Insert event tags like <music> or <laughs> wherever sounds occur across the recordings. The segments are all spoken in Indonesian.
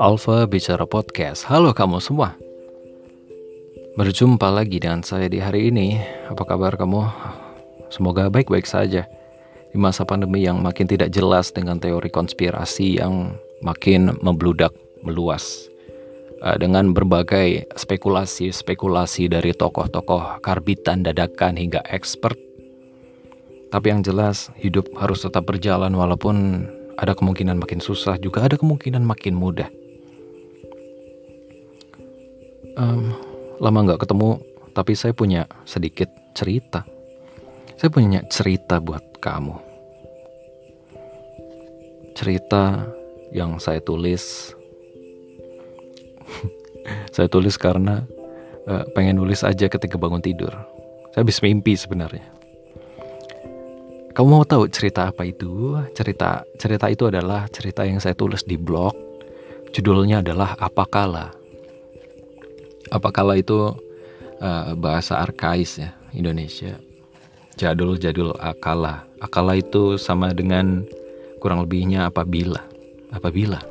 Alfa Bicara Podcast. Halo kamu semua. Berjumpa lagi dengan saya di hari ini. Apa kabar kamu? Semoga baik-baik saja. Di masa pandemi yang makin tidak jelas dengan teori konspirasi yang makin membludak, meluas. Eh, dengan berbagai spekulasi-spekulasi dari tokoh-tokoh karbitan dadakan hingga expert. Tapi yang jelas hidup harus tetap berjalan walaupun ada kemungkinan makin susah juga ada kemungkinan makin mudah um, lama nggak ketemu tapi saya punya sedikit cerita saya punya cerita buat kamu cerita yang saya tulis <laughs> saya tulis karena uh, pengen nulis aja ketika bangun tidur saya habis mimpi sebenarnya kamu mau tahu cerita apa itu? Cerita cerita itu adalah cerita yang saya tulis di blog. Judulnya adalah Apakala. Apakala itu uh, bahasa arkais ya Indonesia. Jadul-jadul akala. Akala itu sama dengan kurang lebihnya apabila. Apabila.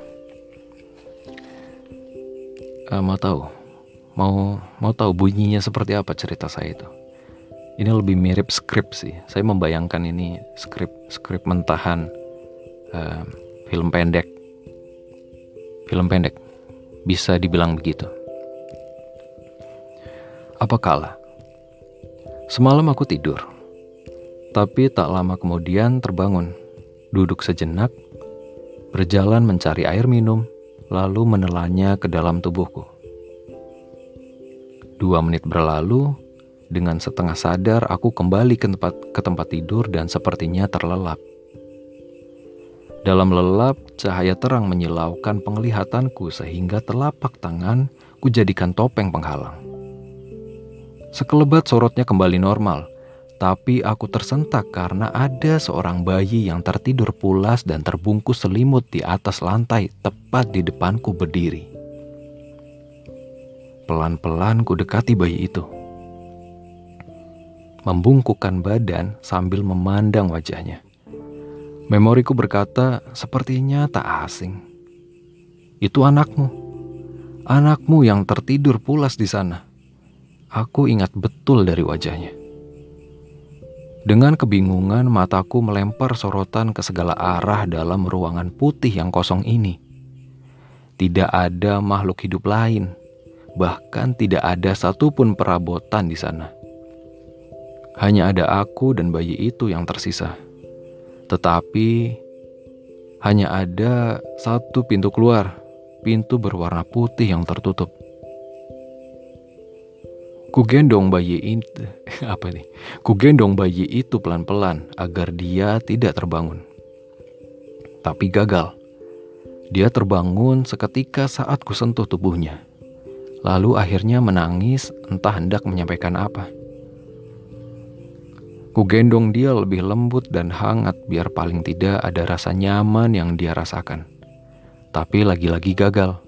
Uh, mau tahu? Mau mau tahu bunyinya seperti apa cerita saya itu? Ini lebih mirip skrip sih. Saya membayangkan ini skrip skrip mentahan uh, film pendek. Film pendek bisa dibilang begitu. Apa kala? Semalam aku tidur, tapi tak lama kemudian terbangun, duduk sejenak, berjalan mencari air minum, lalu menelannya ke dalam tubuhku. Dua menit berlalu, dengan setengah sadar aku kembali ke tempat, ke tempat tidur dan sepertinya terlelap. Dalam lelap, cahaya terang menyilaukan penglihatanku sehingga telapak tangan kujadikan topeng penghalang. Sekelebat sorotnya kembali normal, tapi aku tersentak karena ada seorang bayi yang tertidur pulas dan terbungkus selimut di atas lantai tepat di depanku berdiri. Pelan-pelan ku dekati bayi itu. Membungkukkan badan sambil memandang wajahnya. Memoriku berkata, sepertinya tak asing. Itu anakmu. Anakmu yang tertidur pulas di sana. Aku ingat betul dari wajahnya. Dengan kebingungan, mataku melempar sorotan ke segala arah dalam ruangan putih yang kosong ini. Tidak ada makhluk hidup lain, bahkan tidak ada satupun perabotan di sana. Hanya ada aku dan bayi itu yang tersisa. Tetapi hanya ada satu pintu keluar, pintu berwarna putih yang tertutup. Ku gendong bayi itu, <laughs> apa nih? Ku gendong bayi itu pelan-pelan agar dia tidak terbangun. Tapi gagal. Dia terbangun seketika saat ku sentuh tubuhnya. Lalu akhirnya menangis entah hendak menyampaikan apa. Ku gendong dia lebih lembut dan hangat biar paling tidak ada rasa nyaman yang dia rasakan. Tapi lagi-lagi gagal.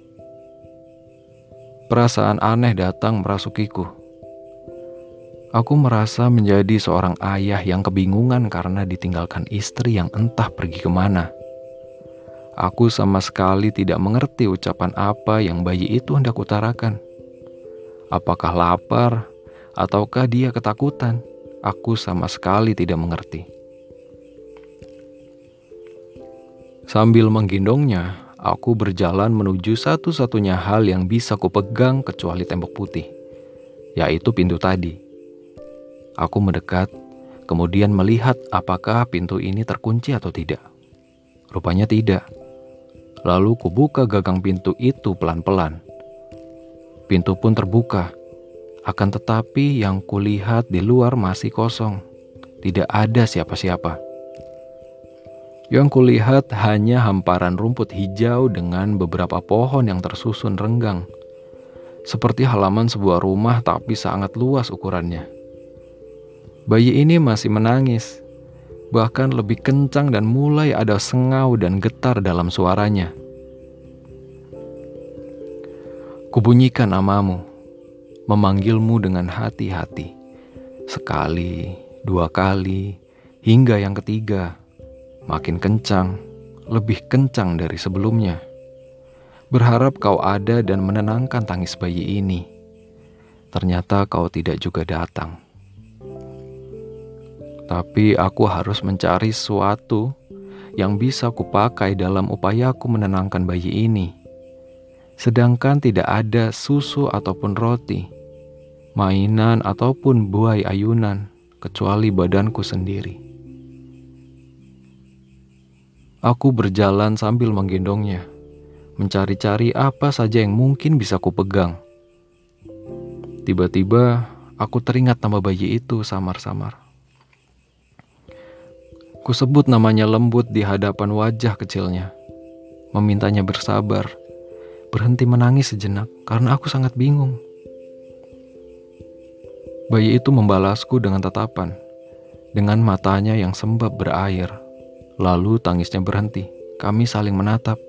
Perasaan aneh datang merasukiku Aku merasa menjadi seorang ayah yang kebingungan karena ditinggalkan istri yang entah pergi ke mana. Aku sama sekali tidak mengerti ucapan apa yang bayi itu hendak utarakan. Apakah lapar ataukah dia ketakutan? Aku sama sekali tidak mengerti. Sambil menggendongnya, aku berjalan menuju satu-satunya hal yang bisa kupegang kecuali tembok putih, yaitu pintu tadi. Aku mendekat, kemudian melihat apakah pintu ini terkunci atau tidak. Rupanya tidak. Lalu kubuka gagang pintu itu pelan-pelan. Pintu pun terbuka. Akan tetapi yang kulihat di luar masih kosong. Tidak ada siapa-siapa. Yang kulihat hanya hamparan rumput hijau dengan beberapa pohon yang tersusun renggang. Seperti halaman sebuah rumah tapi sangat luas ukurannya. Bayi ini masih menangis, bahkan lebih kencang dan mulai ada sengau dan getar dalam suaranya. Kubunyikan namamu, memanggilmu dengan hati-hati. Sekali, dua kali, hingga yang ketiga, makin kencang, lebih kencang dari sebelumnya. Berharap kau ada dan menenangkan tangis bayi ini. Ternyata kau tidak juga datang. Tapi aku harus mencari sesuatu yang bisa kupakai dalam upayaku menenangkan bayi ini. Sedangkan tidak ada susu ataupun roti, mainan ataupun buai ayunan, kecuali badanku sendiri. Aku berjalan sambil menggendongnya mencari-cari apa saja yang mungkin bisa kupegang. Tiba-tiba aku teringat nama bayi itu samar-samar. Kusebut namanya lembut di hadapan wajah kecilnya, memintanya bersabar, berhenti menangis sejenak karena aku sangat bingung. Bayi itu membalasku dengan tatapan, dengan matanya yang sembab berair. Lalu tangisnya berhenti. Kami saling menatap.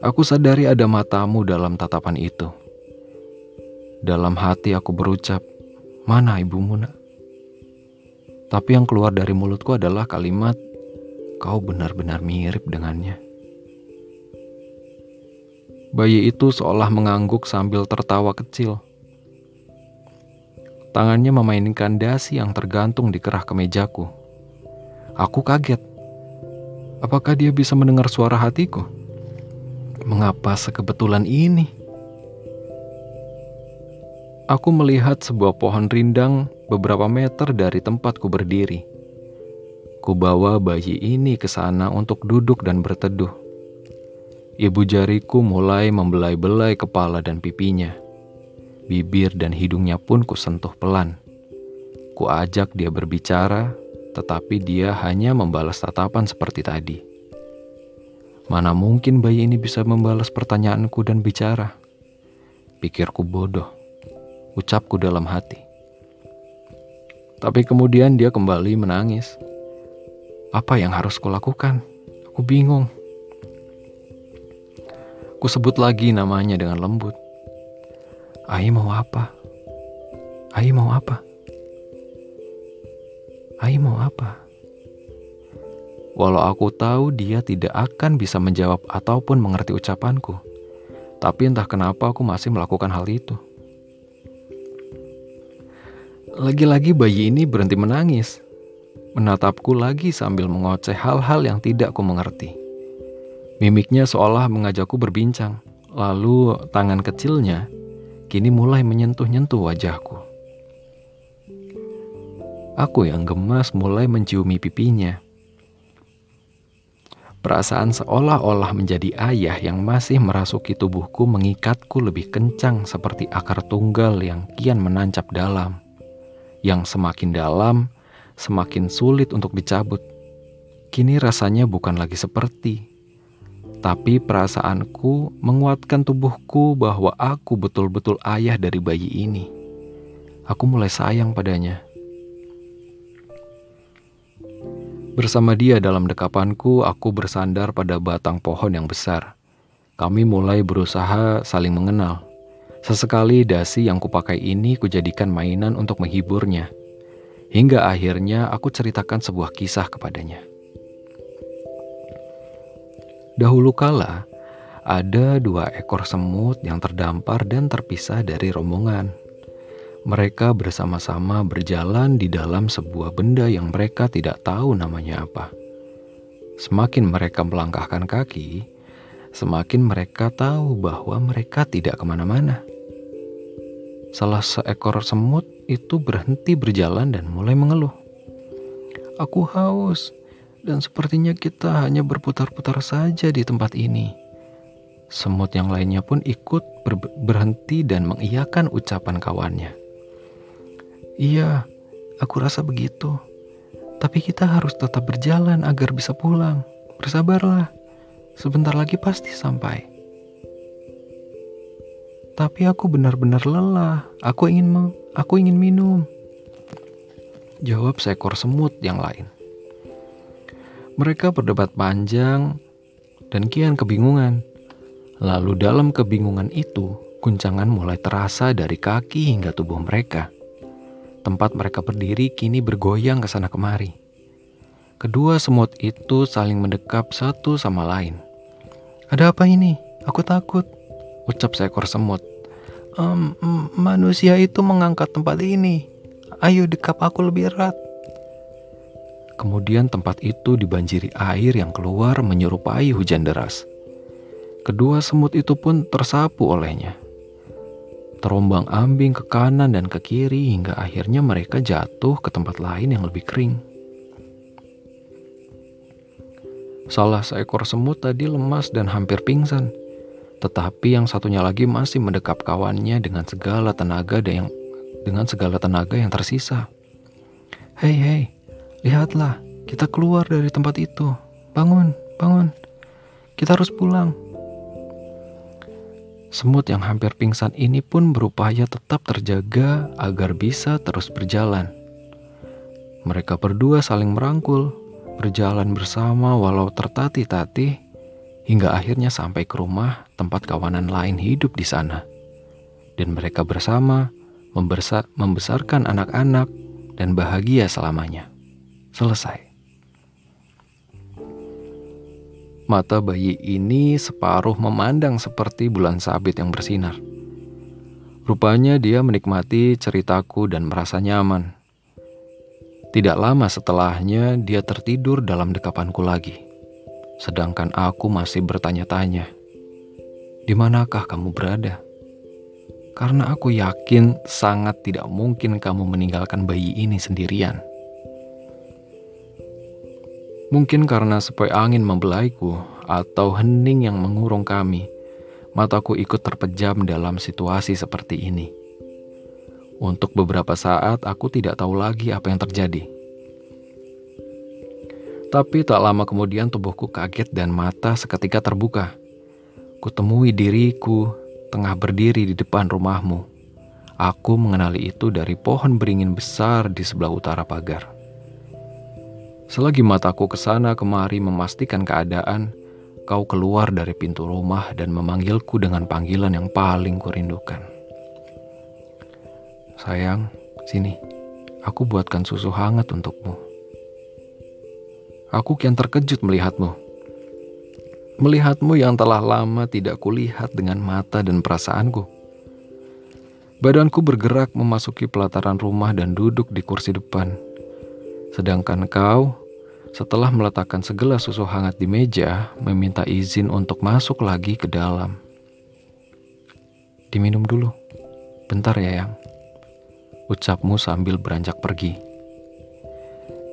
Aku sadari ada matamu dalam tatapan itu. Dalam hati aku berucap, "Mana ibumu, Nak?" Tapi yang keluar dari mulutku adalah kalimat, "Kau benar-benar mirip dengannya." Bayi itu seolah mengangguk sambil tertawa kecil. Tangannya memainkan dasi yang tergantung di kerah kemejaku. Aku kaget. Apakah dia bisa mendengar suara hatiku? Mengapa sekebetulan ini? Aku melihat sebuah pohon rindang beberapa meter dari tempatku berdiri. Kubawa bayi ini ke sana untuk duduk dan berteduh. Ibu jariku mulai membelai-belai kepala dan pipinya. Bibir dan hidungnya pun kusentuh pelan. Kuajak dia berbicara, tetapi dia hanya membalas tatapan seperti tadi. Mana mungkin bayi ini bisa membalas pertanyaanku dan bicara? Pikirku bodoh, ucapku dalam hati. Tapi kemudian dia kembali menangis. Apa yang harus kulakukan? Aku bingung. Ku sebut lagi namanya dengan lembut. Ai mau apa? Ai mau apa? Ai mau apa? Walau aku tahu dia tidak akan bisa menjawab ataupun mengerti ucapanku, tapi entah kenapa aku masih melakukan hal itu. Lagi-lagi bayi ini berhenti menangis, menatapku lagi sambil mengoceh hal-hal yang tidak aku mengerti. Mimiknya seolah mengajakku berbincang, lalu tangan kecilnya kini mulai menyentuh-nyentuh wajahku. Aku yang gemas mulai menciumi pipinya Perasaan seolah-olah menjadi ayah yang masih merasuki tubuhku mengikatku lebih kencang seperti akar tunggal yang kian menancap dalam. Yang semakin dalam, semakin sulit untuk dicabut. Kini rasanya bukan lagi seperti, tapi perasaanku menguatkan tubuhku bahwa aku betul-betul ayah dari bayi ini. Aku mulai sayang padanya. Bersama dia dalam dekapanku, aku bersandar pada batang pohon yang besar. Kami mulai berusaha saling mengenal. Sesekali dasi yang kupakai ini kujadikan mainan untuk menghiburnya. Hingga akhirnya aku ceritakan sebuah kisah kepadanya. Dahulu kala, ada dua ekor semut yang terdampar dan terpisah dari rombongan. Mereka bersama-sama berjalan di dalam sebuah benda yang mereka tidak tahu namanya apa. Semakin mereka melangkahkan kaki, semakin mereka tahu bahwa mereka tidak ke mana-mana. Salah seekor semut itu berhenti berjalan dan mulai mengeluh. Aku haus, dan sepertinya kita hanya berputar-putar saja di tempat ini. Semut yang lainnya pun ikut ber berhenti dan mengiyakan ucapan kawannya. Iya, aku rasa begitu. Tapi kita harus tetap berjalan agar bisa pulang. Bersabarlah. Sebentar lagi pasti sampai. Tapi aku benar-benar lelah. Aku ingin aku ingin minum. Jawab seekor semut yang lain. Mereka berdebat panjang dan kian kebingungan. Lalu dalam kebingungan itu, guncangan mulai terasa dari kaki hingga tubuh mereka. Tempat mereka berdiri kini bergoyang ke sana kemari. Kedua semut itu saling mendekap satu sama lain. Ada apa ini? Aku takut. Ucap seekor semut. Um, manusia itu mengangkat tempat ini. Ayo dekap aku lebih erat. Kemudian tempat itu dibanjiri air yang keluar menyerupai hujan deras. Kedua semut itu pun tersapu olehnya. Terombang ambing ke kanan dan ke kiri hingga akhirnya mereka jatuh ke tempat lain yang lebih kering. Salah seekor semut tadi lemas dan hampir pingsan. Tetapi yang satunya lagi masih mendekap kawannya dengan segala tenaga dan yang dengan segala tenaga yang tersisa. Hei, hei, lihatlah, kita keluar dari tempat itu. Bangun, bangun. Kita harus pulang. Semut yang hampir pingsan ini pun berupaya tetap terjaga agar bisa terus berjalan. Mereka berdua saling merangkul, berjalan bersama walau tertatih-tatih hingga akhirnya sampai ke rumah tempat kawanan lain hidup di sana. Dan mereka bersama membesar, membesarkan anak-anak dan bahagia selamanya. Selesai. Mata bayi ini separuh memandang seperti bulan sabit yang bersinar. Rupanya dia menikmati ceritaku dan merasa nyaman tidak lama setelahnya, dia tertidur dalam dekapanku lagi. Sedangkan aku masih bertanya-tanya, "Di manakah kamu berada?" Karena aku yakin sangat tidak mungkin kamu meninggalkan bayi ini sendirian. Mungkin karena sepoi angin membelaiku atau hening yang mengurung kami, mataku ikut terpejam dalam situasi seperti ini. Untuk beberapa saat aku tidak tahu lagi apa yang terjadi. Tapi tak lama kemudian tubuhku kaget dan mata seketika terbuka. Kutemui diriku tengah berdiri di depan rumahmu. Aku mengenali itu dari pohon beringin besar di sebelah utara pagar. Selagi mataku ke sana kemari memastikan keadaan, kau keluar dari pintu rumah dan memanggilku dengan panggilan yang paling kurindukan. Sayang, sini. Aku buatkan susu hangat untukmu. Aku kian terkejut melihatmu. Melihatmu yang telah lama tidak kulihat dengan mata dan perasaanku. Badanku bergerak memasuki pelataran rumah dan duduk di kursi depan. Sedangkan kau, setelah meletakkan segelas susu hangat di meja, meminta izin untuk masuk lagi ke dalam. Diminum dulu. Bentar ya, Yang ucapmu sambil beranjak pergi.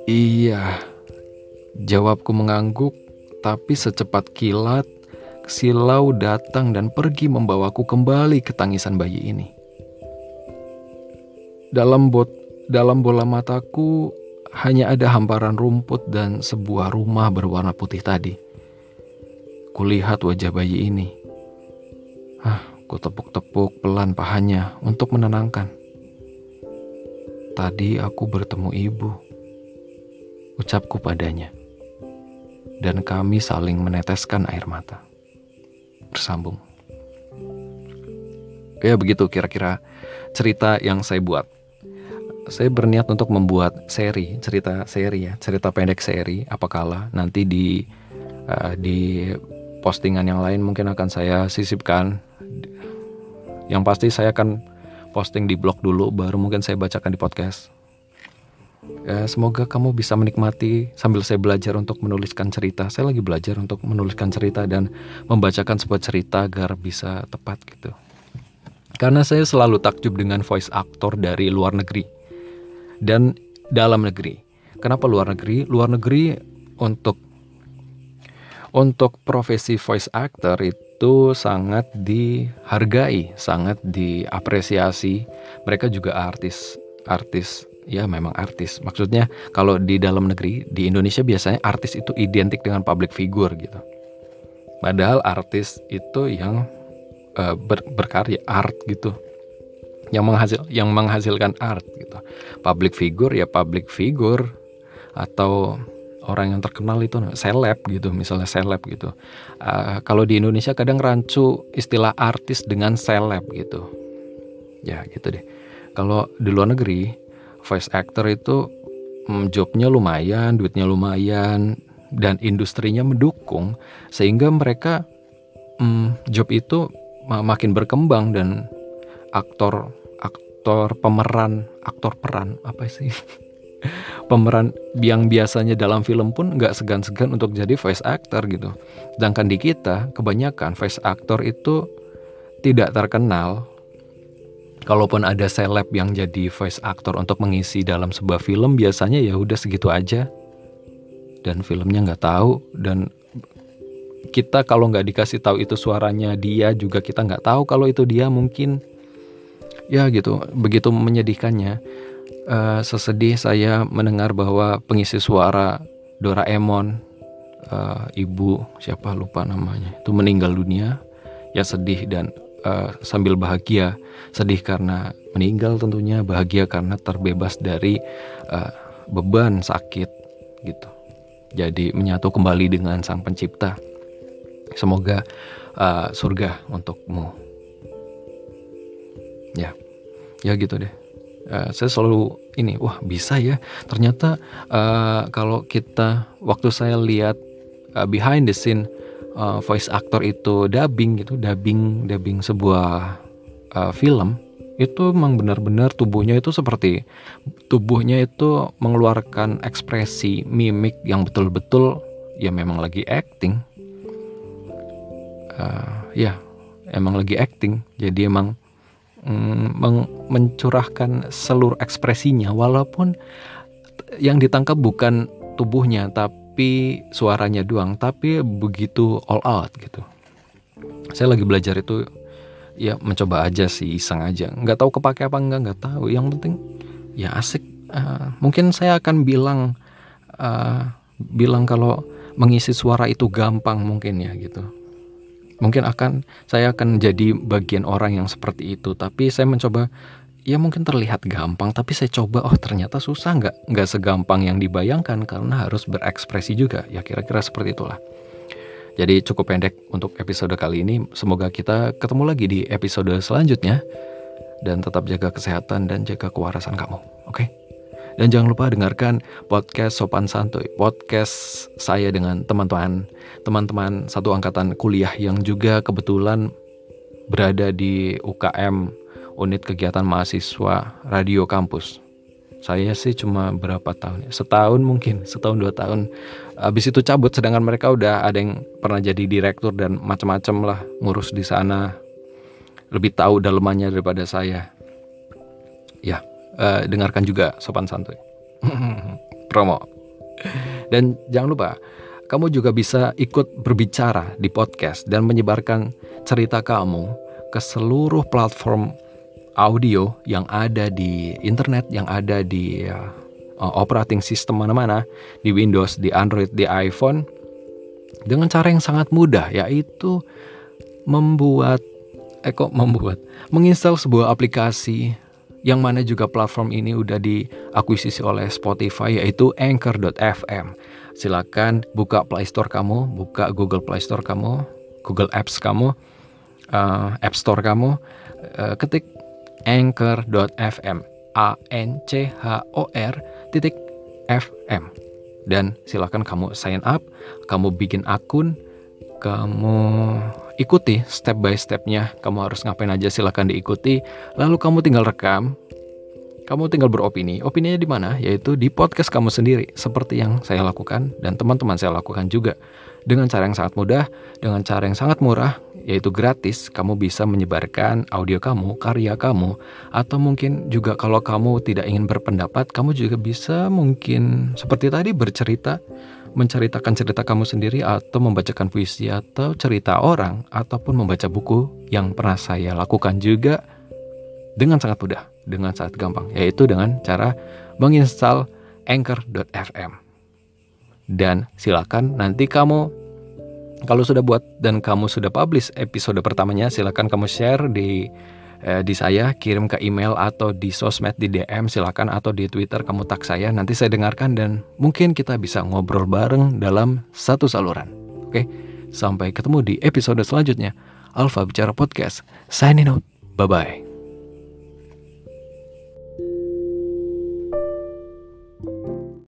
Iya, jawabku mengangguk, tapi secepat kilat, silau datang dan pergi membawaku kembali ke tangisan bayi ini. Dalam bot, dalam bola mataku hanya ada hamparan rumput dan sebuah rumah berwarna putih tadi. Kulihat wajah bayi ini. Ah, ku tepuk-tepuk pelan pahanya untuk menenangkan. Tadi aku bertemu ibu, ucapku padanya, dan kami saling meneteskan air mata. Bersambung. Ya begitu kira-kira cerita yang saya buat. Saya berniat untuk membuat seri, cerita seri ya, cerita pendek seri. Apakala nanti di uh, di postingan yang lain mungkin akan saya sisipkan. Yang pasti saya akan posting di blog dulu baru mungkin saya bacakan di podcast. Ya, semoga kamu bisa menikmati sambil saya belajar untuk menuliskan cerita. Saya lagi belajar untuk menuliskan cerita dan membacakan sebuah cerita agar bisa tepat gitu. Karena saya selalu takjub dengan voice actor dari luar negeri dan dalam negeri. Kenapa luar negeri? Luar negeri untuk untuk profesi voice actor itu sangat dihargai, sangat diapresiasi. Mereka juga artis, artis ya memang artis. Maksudnya kalau di dalam negeri di Indonesia biasanya artis itu identik dengan public figure gitu. Padahal artis itu yang uh, ber, berkarya art gitu. Yang menghasil yang menghasilkan art gitu. Public figure ya public figure atau orang yang terkenal itu seleb gitu misalnya seleb gitu uh, kalau di Indonesia kadang rancu istilah artis dengan seleb gitu ya gitu deh kalau di luar negeri voice actor itu mm, jobnya lumayan duitnya lumayan dan industrinya mendukung sehingga mereka hmm, job itu makin berkembang dan aktor aktor pemeran aktor peran apa sih <laughs> pemeran yang biasanya dalam film pun nggak segan-segan untuk jadi voice actor gitu. Sedangkan di kita kebanyakan voice actor itu tidak terkenal. Kalaupun ada seleb yang jadi voice actor untuk mengisi dalam sebuah film, biasanya ya udah segitu aja. Dan filmnya nggak tahu dan kita kalau nggak dikasih tahu itu suaranya dia juga kita nggak tahu kalau itu dia mungkin. Ya gitu begitu menyedihkannya. Uh, sesedih saya mendengar bahwa pengisi suara Doraemon uh, ibu siapa lupa namanya itu meninggal dunia. Ya sedih dan uh, sambil bahagia sedih karena meninggal tentunya bahagia karena terbebas dari uh, beban sakit gitu. Jadi menyatu kembali dengan sang pencipta. Semoga uh, surga untukmu. Ya ya gitu deh. Uh, saya selalu ini wah bisa ya. Ternyata uh, kalau kita waktu saya lihat uh, behind the scene uh, voice actor itu dubbing gitu dubbing dubbing sebuah uh, film itu memang benar-benar tubuhnya itu seperti tubuhnya itu mengeluarkan ekspresi mimik yang betul-betul ya memang lagi acting. Uh, ya emang lagi acting. Jadi emang Mm, mencurahkan seluruh ekspresinya. Walaupun yang ditangkap bukan tubuhnya tapi suaranya doang tapi begitu all out gitu. Saya lagi belajar itu ya mencoba aja sih iseng aja. Nggak tahu kepake apa enggak nggak tahu. Yang penting ya asik. Uh, mungkin saya akan bilang uh, bilang kalau mengisi suara itu gampang mungkin ya gitu. Mungkin akan saya akan jadi bagian orang yang seperti itu. Tapi saya mencoba ya mungkin terlihat gampang tapi saya coba oh ternyata susah nggak nggak segampang yang dibayangkan karena harus berekspresi juga. Ya kira-kira seperti itulah. Jadi cukup pendek untuk episode kali ini. Semoga kita ketemu lagi di episode selanjutnya. Dan tetap jaga kesehatan dan jaga kewarasan kamu oke? Okay? Dan jangan lupa dengarkan podcast Sopan Santuy, podcast saya dengan teman-teman teman-teman satu angkatan kuliah yang juga kebetulan berada di UKM unit kegiatan mahasiswa radio kampus. Saya sih cuma berapa tahun ya? Setahun mungkin, setahun dua tahun. Habis itu cabut, sedangkan mereka udah ada yang pernah jadi direktur dan macam-macam lah ngurus di sana. Lebih tahu dalemannya daripada saya. Ya, uh, dengarkan juga sopan santuy. <laughs> Promo. Dan jangan lupa, kamu juga bisa ikut berbicara di podcast dan menyebarkan cerita kamu ke seluruh platform audio yang ada di internet, yang ada di uh, operating system mana-mana, di Windows, di Android, di iPhone, dengan cara yang sangat mudah, yaitu membuat, eh kok membuat, menginstal sebuah aplikasi yang mana juga platform ini udah diakuisisi oleh Spotify yaitu Anchor.fm. Silakan buka Play Store kamu, buka Google Play Store kamu, Google Apps kamu, uh, App Store kamu, uh, ketik Anchor.fm, A N C H O R titik FM dan silakan kamu sign up, kamu bikin akun, kamu ikuti step by stepnya. Kamu harus ngapain aja silahkan diikuti. Lalu kamu tinggal rekam kamu tinggal beropini. Opininya di mana? Yaitu di podcast kamu sendiri seperti yang saya lakukan dan teman-teman saya lakukan juga. Dengan cara yang sangat mudah dengan cara yang sangat murah yaitu gratis kamu bisa menyebarkan audio kamu karya kamu atau mungkin juga kalau kamu tidak ingin berpendapat kamu juga bisa mungkin seperti tadi bercerita menceritakan cerita kamu sendiri atau membacakan puisi atau cerita orang ataupun membaca buku yang pernah saya lakukan juga dengan sangat mudah, dengan sangat gampang, yaitu dengan cara menginstal anchor.fm. Dan silakan nanti kamu kalau sudah buat dan kamu sudah publish episode pertamanya, silakan kamu share di eh, di saya kirim ke email atau di sosmed di DM silakan atau di Twitter kamu tag saya nanti saya dengarkan dan mungkin kita bisa ngobrol bareng dalam satu saluran. Oke, sampai ketemu di episode selanjutnya. Alfa Bicara Podcast. Signing out. Bye bye.